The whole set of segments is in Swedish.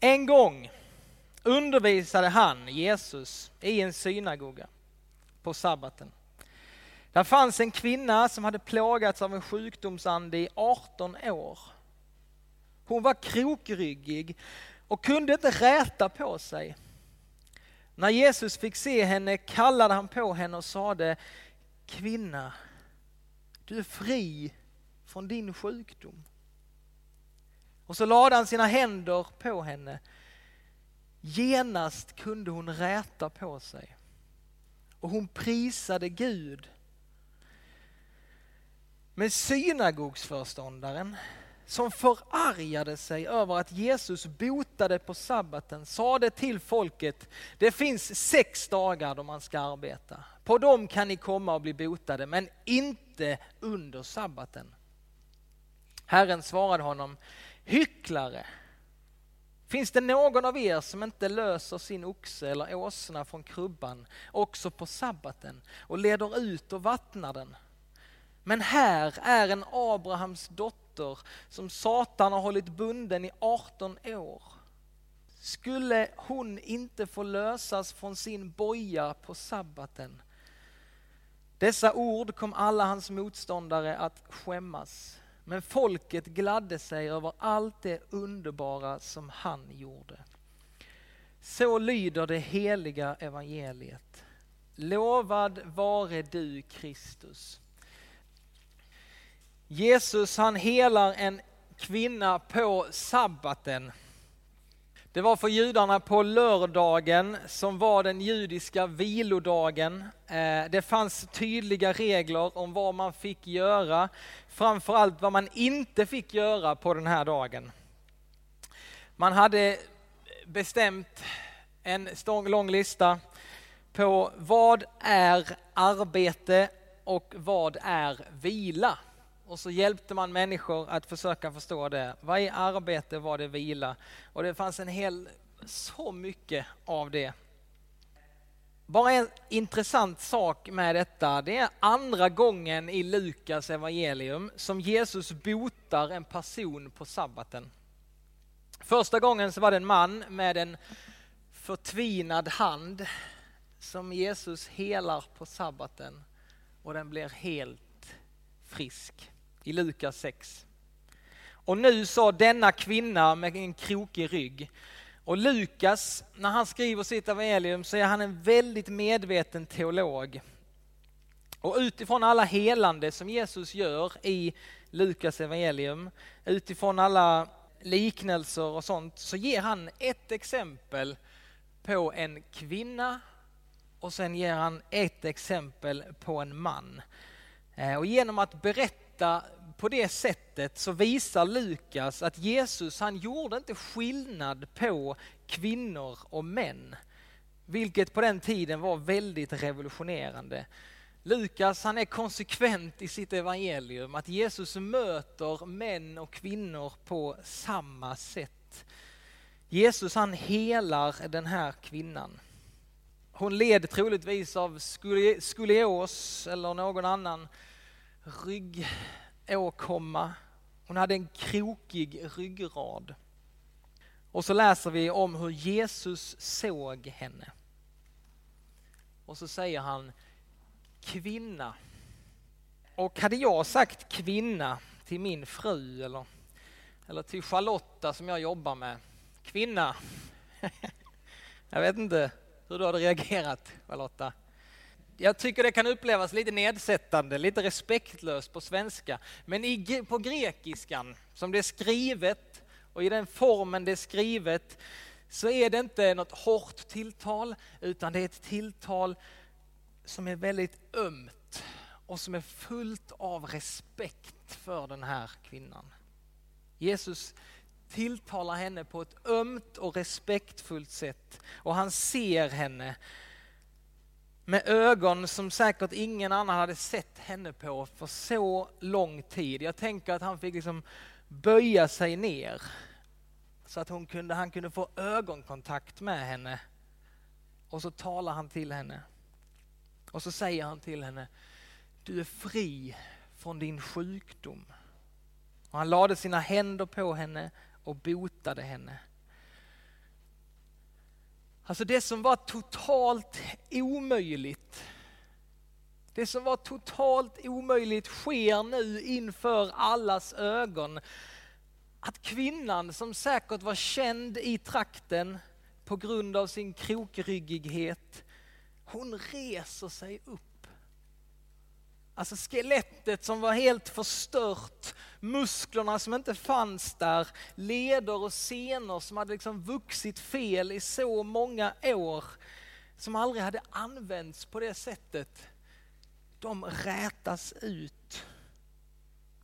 En gång undervisade han, Jesus, i en synagoga på sabbaten. Där fanns en kvinna som hade plågats av en sjukdomsande i 18 år. Hon var krokryggig och kunde inte räta på sig. När Jesus fick se henne kallade han på henne och sade Kvinna, du är fri från din sjukdom. Och så lade han sina händer på henne. Genast kunde hon räta på sig. Och hon prisade Gud. Men synagogsföreståndaren som förargade sig över att Jesus botade på sabbaten sade till folket, det finns sex dagar då man ska arbeta. På dem kan ni komma och bli botade, men inte under sabbaten. Herren svarade honom, hycklare, finns det någon av er som inte löser sin oxe eller åsna från krubban också på sabbaten och leder ut och vattnar den? Men här är en Abrahams dotter som Satan har hållit bunden i 18 år. Skulle hon inte få lösas från sin boja på sabbaten? Dessa ord kom alla hans motståndare att skämmas. Men folket gladde sig över allt det underbara som han gjorde. Så lyder det heliga evangeliet. Lovad vare du Kristus. Jesus han helar en kvinna på sabbaten. Det var för judarna på lördagen som var den judiska vilodagen. Eh, det fanns tydliga regler om vad man fick göra, framförallt vad man inte fick göra på den här dagen. Man hade bestämt en lång lista på vad är arbete och vad är vila. Och så hjälpte man människor att försöka förstå det. Vad är arbete, vad är vila? Och det fanns en hel, så mycket av det. Bara en intressant sak med detta, det är andra gången i Lukas evangelium som Jesus botar en person på sabbaten. Första gången så var det en man med en förtvinad hand som Jesus helar på sabbaten och den blir helt frisk i Lukas 6. Och nu sa denna kvinna med en krokig rygg. Och Lukas, när han skriver sitt evangelium så är han en väldigt medveten teolog. Och utifrån alla helande som Jesus gör i Lukas evangelium, utifrån alla liknelser och sånt, så ger han ett exempel på en kvinna och sen ger han ett exempel på en man. Eh, och genom att berätta berätta på det sättet så visar Lukas att Jesus han gjorde inte skillnad på kvinnor och män. Vilket på den tiden var väldigt revolutionerande. Lukas han är konsekvent i sitt evangelium, att Jesus möter män och kvinnor på samma sätt. Jesus han helar den här kvinnan. Hon led troligtvis av skolios eller någon annan ryggåkomma. Hon hade en krokig ryggrad. Och så läser vi om hur Jesus såg henne. Och så säger han kvinna. Och hade jag sagt kvinna till min fru eller, eller till Charlotta som jag jobbar med, kvinna. jag vet inte hur du hade reagerat Charlotta jag tycker det kan upplevas lite nedsättande, lite respektlöst på svenska. Men i, på grekiskan, som det är skrivet och i den formen det är skrivet, så är det inte något hårt tilltal, utan det är ett tilltal som är väldigt ömt och som är fullt av respekt för den här kvinnan. Jesus tilltalar henne på ett ömt och respektfullt sätt och han ser henne med ögon som säkert ingen annan hade sett henne på för så lång tid. Jag tänker att han fick liksom böja sig ner så att hon kunde, han kunde få ögonkontakt med henne. Och så talar han till henne. Och så säger han till henne, du är fri från din sjukdom. Och han lade sina händer på henne och botade henne. Alltså det som var totalt omöjligt, det som var totalt omöjligt sker nu inför allas ögon. Att kvinnan som säkert var känd i trakten på grund av sin krokryggighet, hon reser sig upp Alltså skelettet som var helt förstört, musklerna som inte fanns där, leder och senor som hade liksom vuxit fel i så många år, som aldrig hade använts på det sättet. De rätas ut.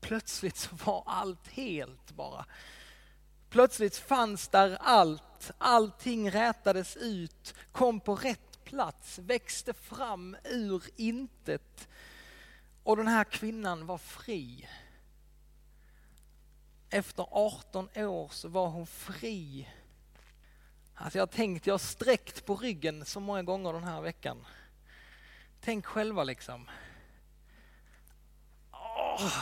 Plötsligt så var allt helt bara. Plötsligt fanns där allt, allting rätades ut, kom på rätt plats, växte fram ur intet och den här kvinnan var fri. Efter 18 år så var hon fri. Alltså jag har tänkt, jag har sträckt på ryggen så många gånger den här veckan. Tänk själva liksom. Oh.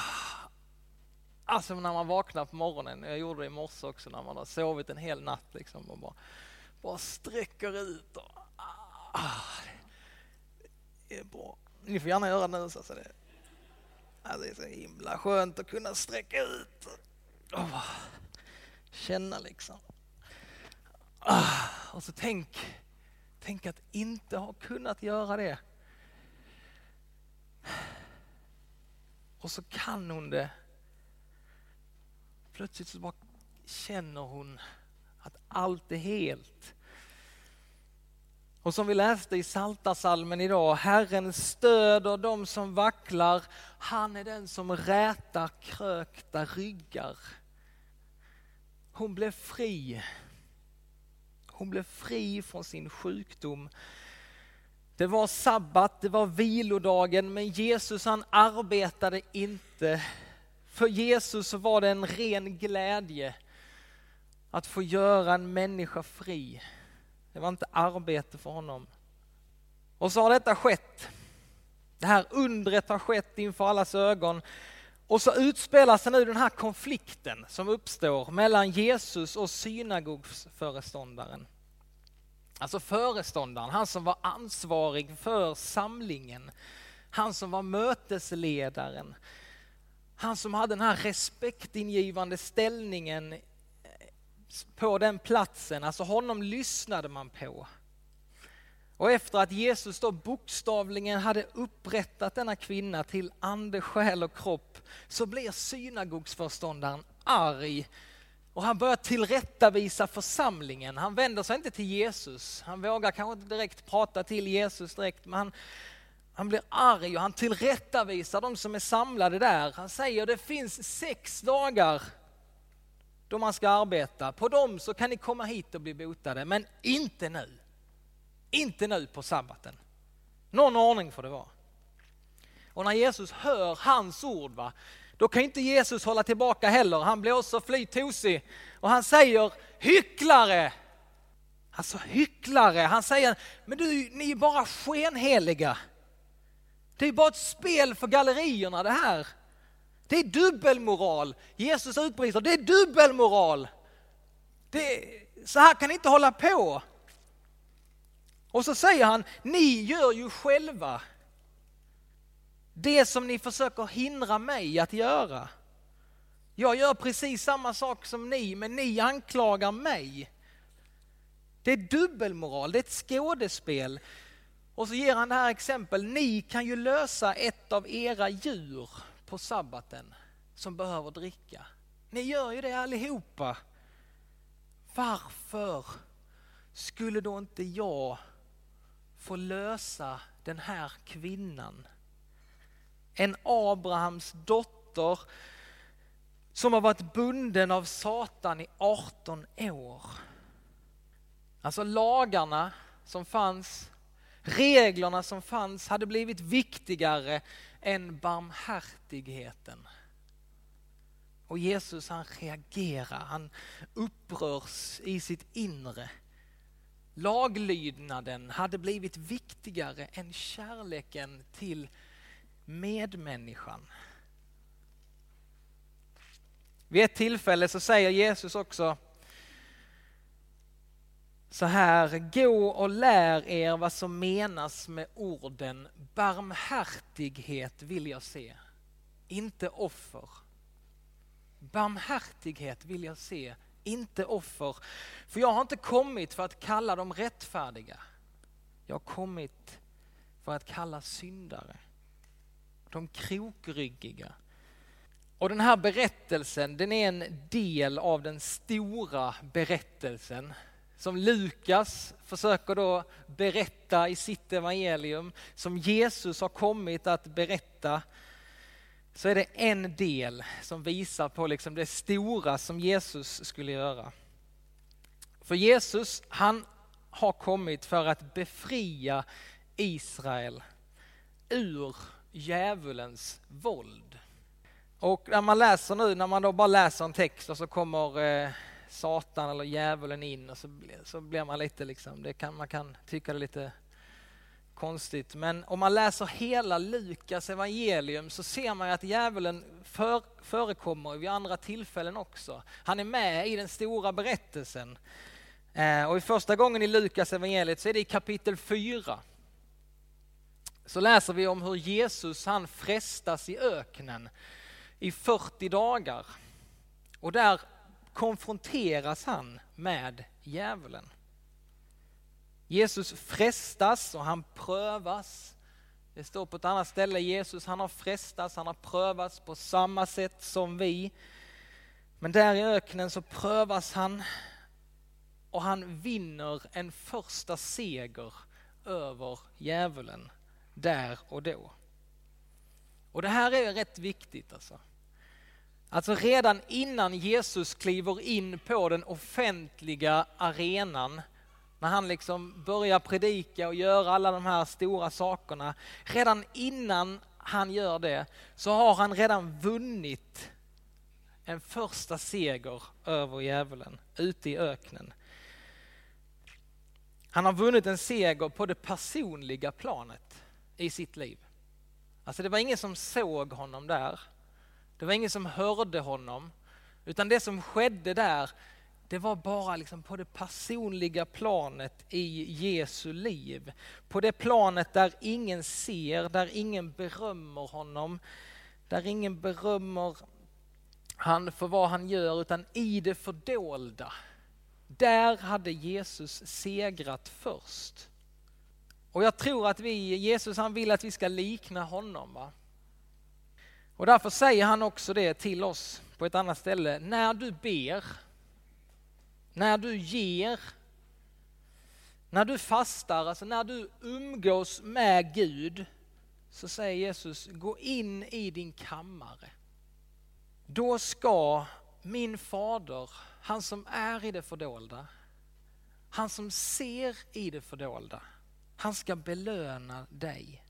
Alltså när man vaknar på morgonen, jag gjorde det i morse också när man har sovit en hel natt liksom och bara, bara sträcker ut. Och, ah, det är bra. Ni får gärna göra det nu. Så alltså det, det är så himla skönt att kunna sträcka ut. och känna liksom. Ah, och så tänk, tänk att inte ha kunnat göra det. Och så kan hon det. Plötsligt så bara känner hon att allt är helt. Och som vi läste i Saltasalmen idag, Herren stöder dem som vacklar, han är den som rätar krökta ryggar. Hon blev fri. Hon blev fri från sin sjukdom. Det var sabbat, det var vilodagen, men Jesus han arbetade inte. För Jesus var det en ren glädje att få göra en människa fri. Det var inte arbete för honom. Och så har detta skett. Det här undret har skett inför allas ögon. Och så utspelar sig nu den här konflikten som uppstår mellan Jesus och synagogföreståndaren. Alltså föreståndaren, han som var ansvarig för samlingen. Han som var mötesledaren. Han som hade den här respektingivande ställningen på den platsen, alltså honom lyssnade man på. Och efter att Jesus då bokstavligen hade upprättat denna kvinna till ande, själ och kropp så blir synagogsförståndaren arg och han börjar tillrättavisa församlingen. Han vänder sig inte till Jesus. Han vågar kanske inte direkt prata till Jesus direkt, men han, han blir arg och han tillrättavisar de som är samlade där. Han säger det finns sex dagar då man ska arbeta. På dem så kan ni komma hit och bli botade, men inte nu. Inte nu på sabbaten. Någon ordning får det vara. Och när Jesus hör hans ord, va, då kan inte Jesus hålla tillbaka heller. Han blir också fly tosig och han säger hycklare. Alltså hycklare. Han säger, men du, ni är bara skenheliga. Det är bara ett spel för gallerierna det här. Det är dubbelmoral. Jesus utbrister, det är dubbelmoral. Det, så här kan ni inte hålla på. Och så säger han, ni gör ju själva det som ni försöker hindra mig att göra. Jag gör precis samma sak som ni, men ni anklagar mig. Det är dubbelmoral, det är ett skådespel. Och så ger han det här exempel, ni kan ju lösa ett av era djur på sabbaten som behöver dricka. Ni gör ju det allihopa. Varför skulle då inte jag få lösa den här kvinnan? En Abrahams dotter som har varit bunden av Satan i 18 år. Alltså lagarna som fanns, reglerna som fanns hade blivit viktigare än barmhärtigheten. Och Jesus han reagerar, han upprörs i sitt inre. Laglydnaden hade blivit viktigare än kärleken till medmänniskan. Vid ett tillfälle så säger Jesus också så här, gå och lär er vad som menas med orden barmhärtighet vill jag se, inte offer. Barmhärtighet vill jag se, inte offer. För jag har inte kommit för att kalla dem rättfärdiga. Jag har kommit för att kalla syndare. De krokryggiga. Och den här berättelsen, den är en del av den stora berättelsen som Lukas försöker då berätta i sitt evangelium, som Jesus har kommit att berätta, så är det en del som visar på liksom det stora som Jesus skulle göra. För Jesus, han har kommit för att befria Israel ur djävulens våld. Och när man läser nu, när man då bara läser en text och så kommer eh, Satan eller djävulen in och så, så blir man lite liksom, det kan, man kan tycka det är lite konstigt. Men om man läser hela Lukas evangelium så ser man att djävulen för, förekommer vid andra tillfällen också. Han är med i den stora berättelsen. Eh, och i första gången i Lukas evangeliet så är det i kapitel 4. Så läser vi om hur Jesus han frestas i öknen i 40 dagar. Och där konfronteras han med djävulen. Jesus frestas och han prövas. Det står på ett annat ställe, Jesus han har frestats, han har prövats på samma sätt som vi. Men där i öknen så prövas han och han vinner en första seger över djävulen där och då. Och det här är rätt viktigt alltså. Alltså redan innan Jesus kliver in på den offentliga arenan, när han liksom börjar predika och göra alla de här stora sakerna, redan innan han gör det så har han redan vunnit en första seger över djävulen ute i öknen. Han har vunnit en seger på det personliga planet i sitt liv. Alltså det var ingen som såg honom där. Det var ingen som hörde honom. Utan det som skedde där, det var bara liksom på det personliga planet i Jesu liv. På det planet där ingen ser, där ingen berömmer honom, där ingen berömmer han för vad han gör, utan i det fördolda. Där hade Jesus segrat först. Och jag tror att vi, Jesus han vill att vi ska likna honom. Va? Och därför säger han också det till oss på ett annat ställe. När du ber, när du ger, när du fastar, alltså när du umgås med Gud, så säger Jesus, gå in i din kammare. Då ska min fader, han som är i det fördolda, han som ser i det fördolda, han ska belöna dig.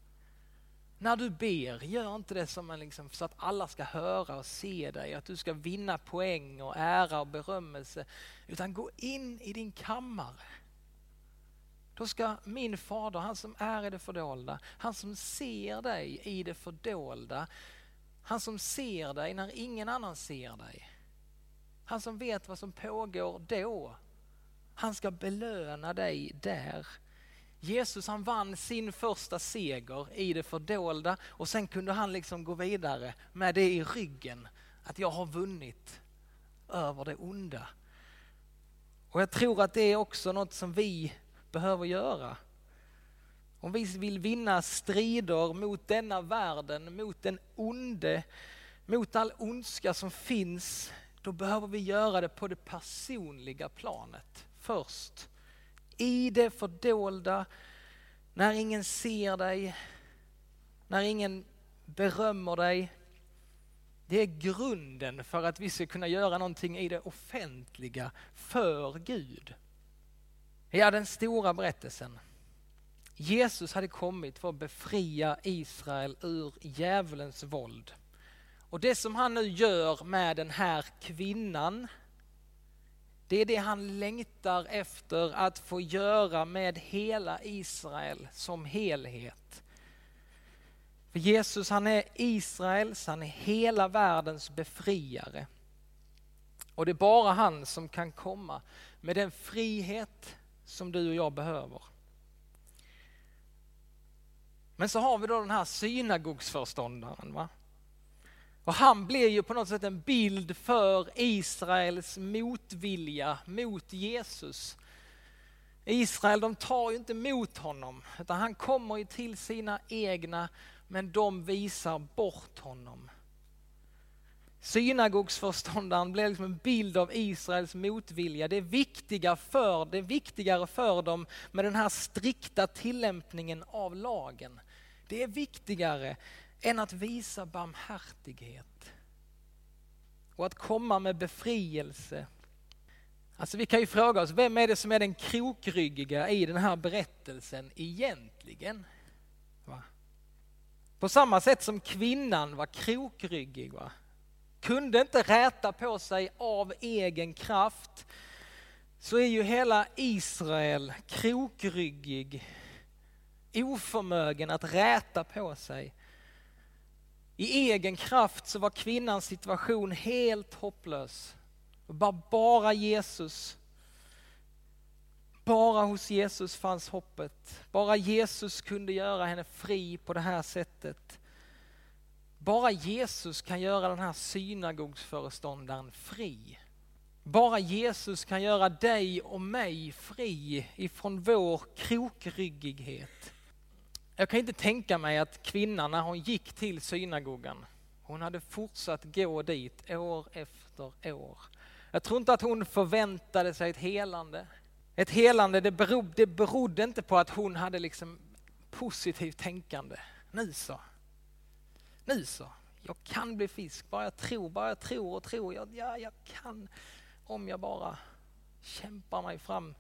När du ber, gör inte det som en liksom, så att alla ska höra och se dig, att du ska vinna poäng och ära och berömmelse. Utan gå in i din kammare. Då ska min fader, han som är i det fördolda, han som ser dig i det fördolda, han som ser dig när ingen annan ser dig. Han som vet vad som pågår då. Han ska belöna dig där. Jesus han vann sin första seger i det fördolda och sen kunde han liksom gå vidare med det i ryggen. Att jag har vunnit över det onda. Och jag tror att det är också något som vi behöver göra. Om vi vill vinna strider mot denna världen, mot den onde, mot all ondska som finns, då behöver vi göra det på det personliga planet först i det fördolda, när ingen ser dig, när ingen berömmer dig. Det är grunden för att vi ska kunna göra någonting i det offentliga för Gud. Ja, den stora berättelsen. Jesus hade kommit för att befria Israel ur djävulens våld. Och det som han nu gör med den här kvinnan det är det han längtar efter att få göra med hela Israel som helhet. För Jesus han är Israels, han är hela världens befriare. Och det är bara han som kan komma med den frihet, som du och jag behöver. Men så har vi då den här synagogsförståndaren. Va? Och han blir ju på något sätt en bild för Israels motvilja mot Jesus. Israel de tar ju inte emot honom, utan han kommer ju till sina egna, men de visar bort honom. Synagogsförståndaren blir liksom en bild av Israels motvilja. Det är, viktiga för, det är viktigare för dem med den här strikta tillämpningen av lagen. Det är viktigare än att visa barmhärtighet och att komma med befrielse. Alltså vi kan ju fråga oss, vem är det som är den krokryggiga i den här berättelsen egentligen? Va? På samma sätt som kvinnan var krokryggig. Va? Kunde inte räta på sig av egen kraft så är ju hela Israel krokryggig, oförmögen att räta på sig i egen kraft så var kvinnans situation helt hopplös. Bara, bara Jesus. Bara hos Jesus fanns hoppet. Bara Jesus kunde göra henne fri på det här sättet. Bara Jesus kan göra den här synagogsföreståndaren fri. Bara Jesus kan göra dig och mig fri ifrån vår krokryggighet. Jag kan inte tänka mig att kvinnan när hon gick till synagogan, hon hade fortsatt gå dit år efter år. Jag tror inte att hon förväntade sig ett helande. Ett helande det berodde, det berodde inte på att hon hade liksom positivt tänkande. Nu så. Nu så. Jag kan bli fisk, bara jag tror, bara jag tror och tror. Jag, ja, jag kan om jag bara kämpar mig fram.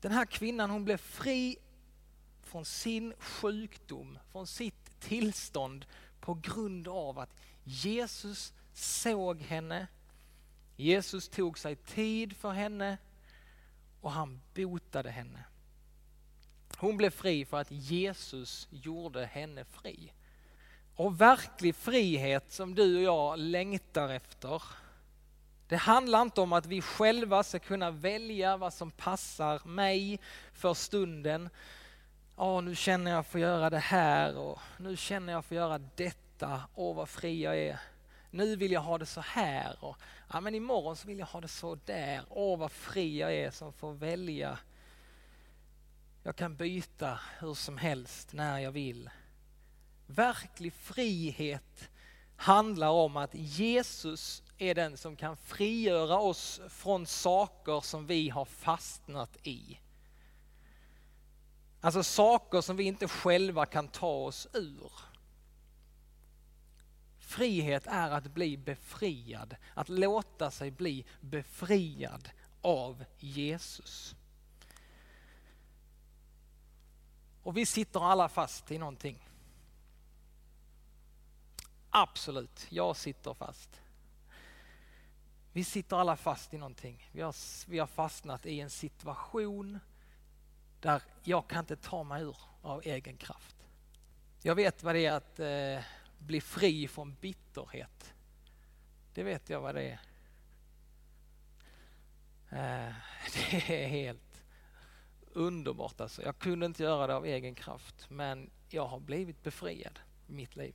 Den här kvinnan hon blev fri från sin sjukdom, från sitt tillstånd på grund av att Jesus såg henne, Jesus tog sig tid för henne och han botade henne. Hon blev fri för att Jesus gjorde henne fri. Och verklig frihet som du och jag längtar efter, det handlar inte om att vi själva ska kunna välja vad som passar mig för stunden, Åh, nu känner jag för göra det här och nu känner jag för göra detta. Åh, vad fri jag är. Nu vill jag ha det så här och ja, men imorgon så vill jag ha det så där. Åh, vad fri jag är som får välja. Jag kan byta hur som helst när jag vill. Verklig frihet handlar om att Jesus är den som kan frigöra oss från saker som vi har fastnat i. Alltså saker som vi inte själva kan ta oss ur. Frihet är att bli befriad, att låta sig bli befriad av Jesus. Och vi sitter alla fast i någonting. Absolut, jag sitter fast. Vi sitter alla fast i någonting. Vi har, vi har fastnat i en situation där jag kan inte ta mig ur av egen kraft. Jag vet vad det är att eh, bli fri från bitterhet. Det vet jag vad det är. Eh, det är helt underbart alltså. Jag kunde inte göra det av egen kraft men jag har blivit befriad i mitt liv.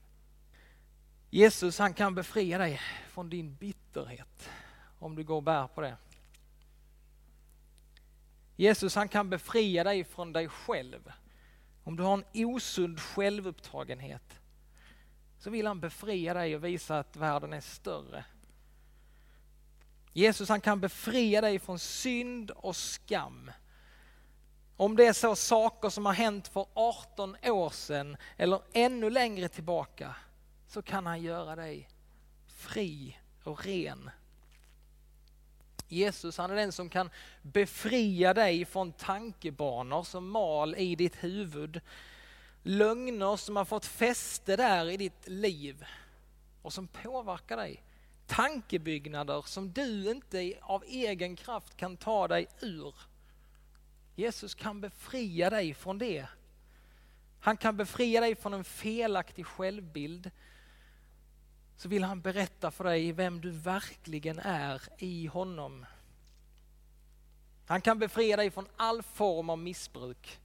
Jesus han kan befria dig från din bitterhet om du går och bär på det. Jesus han kan befria dig från dig själv. Om du har en osund självupptagenhet så vill han befria dig och visa att världen är större. Jesus han kan befria dig från synd och skam. Om det är så saker som har hänt för 18 år sedan eller ännu längre tillbaka så kan han göra dig fri och ren Jesus han är den som kan befria dig från tankebanor som mal i ditt huvud. Lögner som har fått fäste där i ditt liv och som påverkar dig. Tankebyggnader som du inte av egen kraft kan ta dig ur. Jesus kan befria dig från det. Han kan befria dig från en felaktig självbild så vill han berätta för dig vem du verkligen är i honom. Han kan befria dig från all form av missbruk.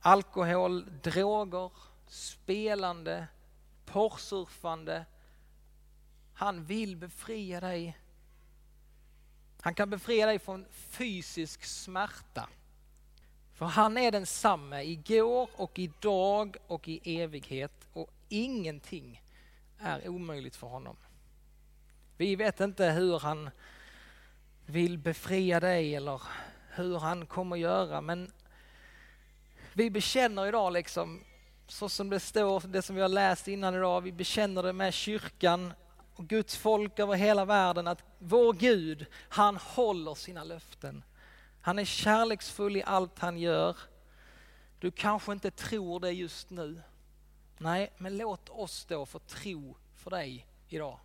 Alkohol, droger, spelande, porrsurfande. Han vill befria dig. Han kan befria dig från fysisk smärta. För han är densamme igår och idag och i evighet och ingenting är omöjligt för honom. Vi vet inte hur han vill befria dig eller hur han kommer göra men vi bekänner idag liksom så som det står, det som vi har läst innan idag, vi bekänner det med kyrkan och Guds folk över hela världen att vår Gud, han håller sina löften. Han är kärleksfull i allt han gör. Du kanske inte tror det just nu. Nej, men låt oss då få tro för dig idag.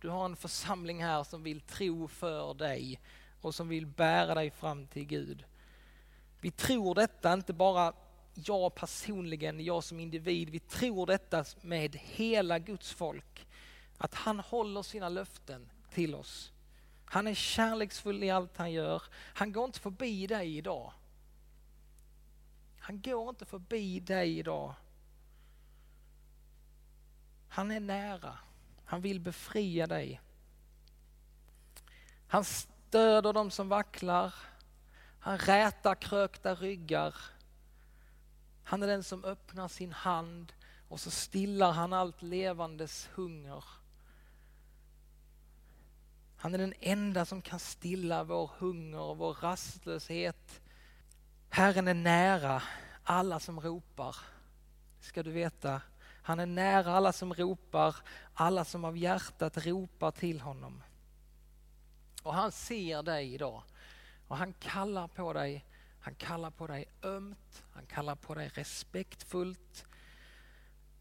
Du har en församling här som vill tro för dig och som vill bära dig fram till Gud. Vi tror detta inte bara jag personligen, jag som individ, vi tror detta med hela Guds folk. Att han håller sina löften till oss. Han är kärleksfull i allt han gör. Han går inte förbi dig idag. Han går inte förbi dig idag. Han är nära. Han vill befria dig. Han stöder dem som vacklar. Han rätar krökta ryggar. Han är den som öppnar sin hand och så stillar han allt levandes hunger. Han är den enda som kan stilla vår hunger och vår rastlöshet. Herren är nära alla som ropar, ska du veta. Han är nära alla som ropar, alla som av hjärtat ropar till honom. Och han ser dig idag och han kallar på dig. Han kallar på dig ömt, han kallar på dig respektfullt.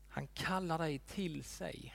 Han kallar dig till sig.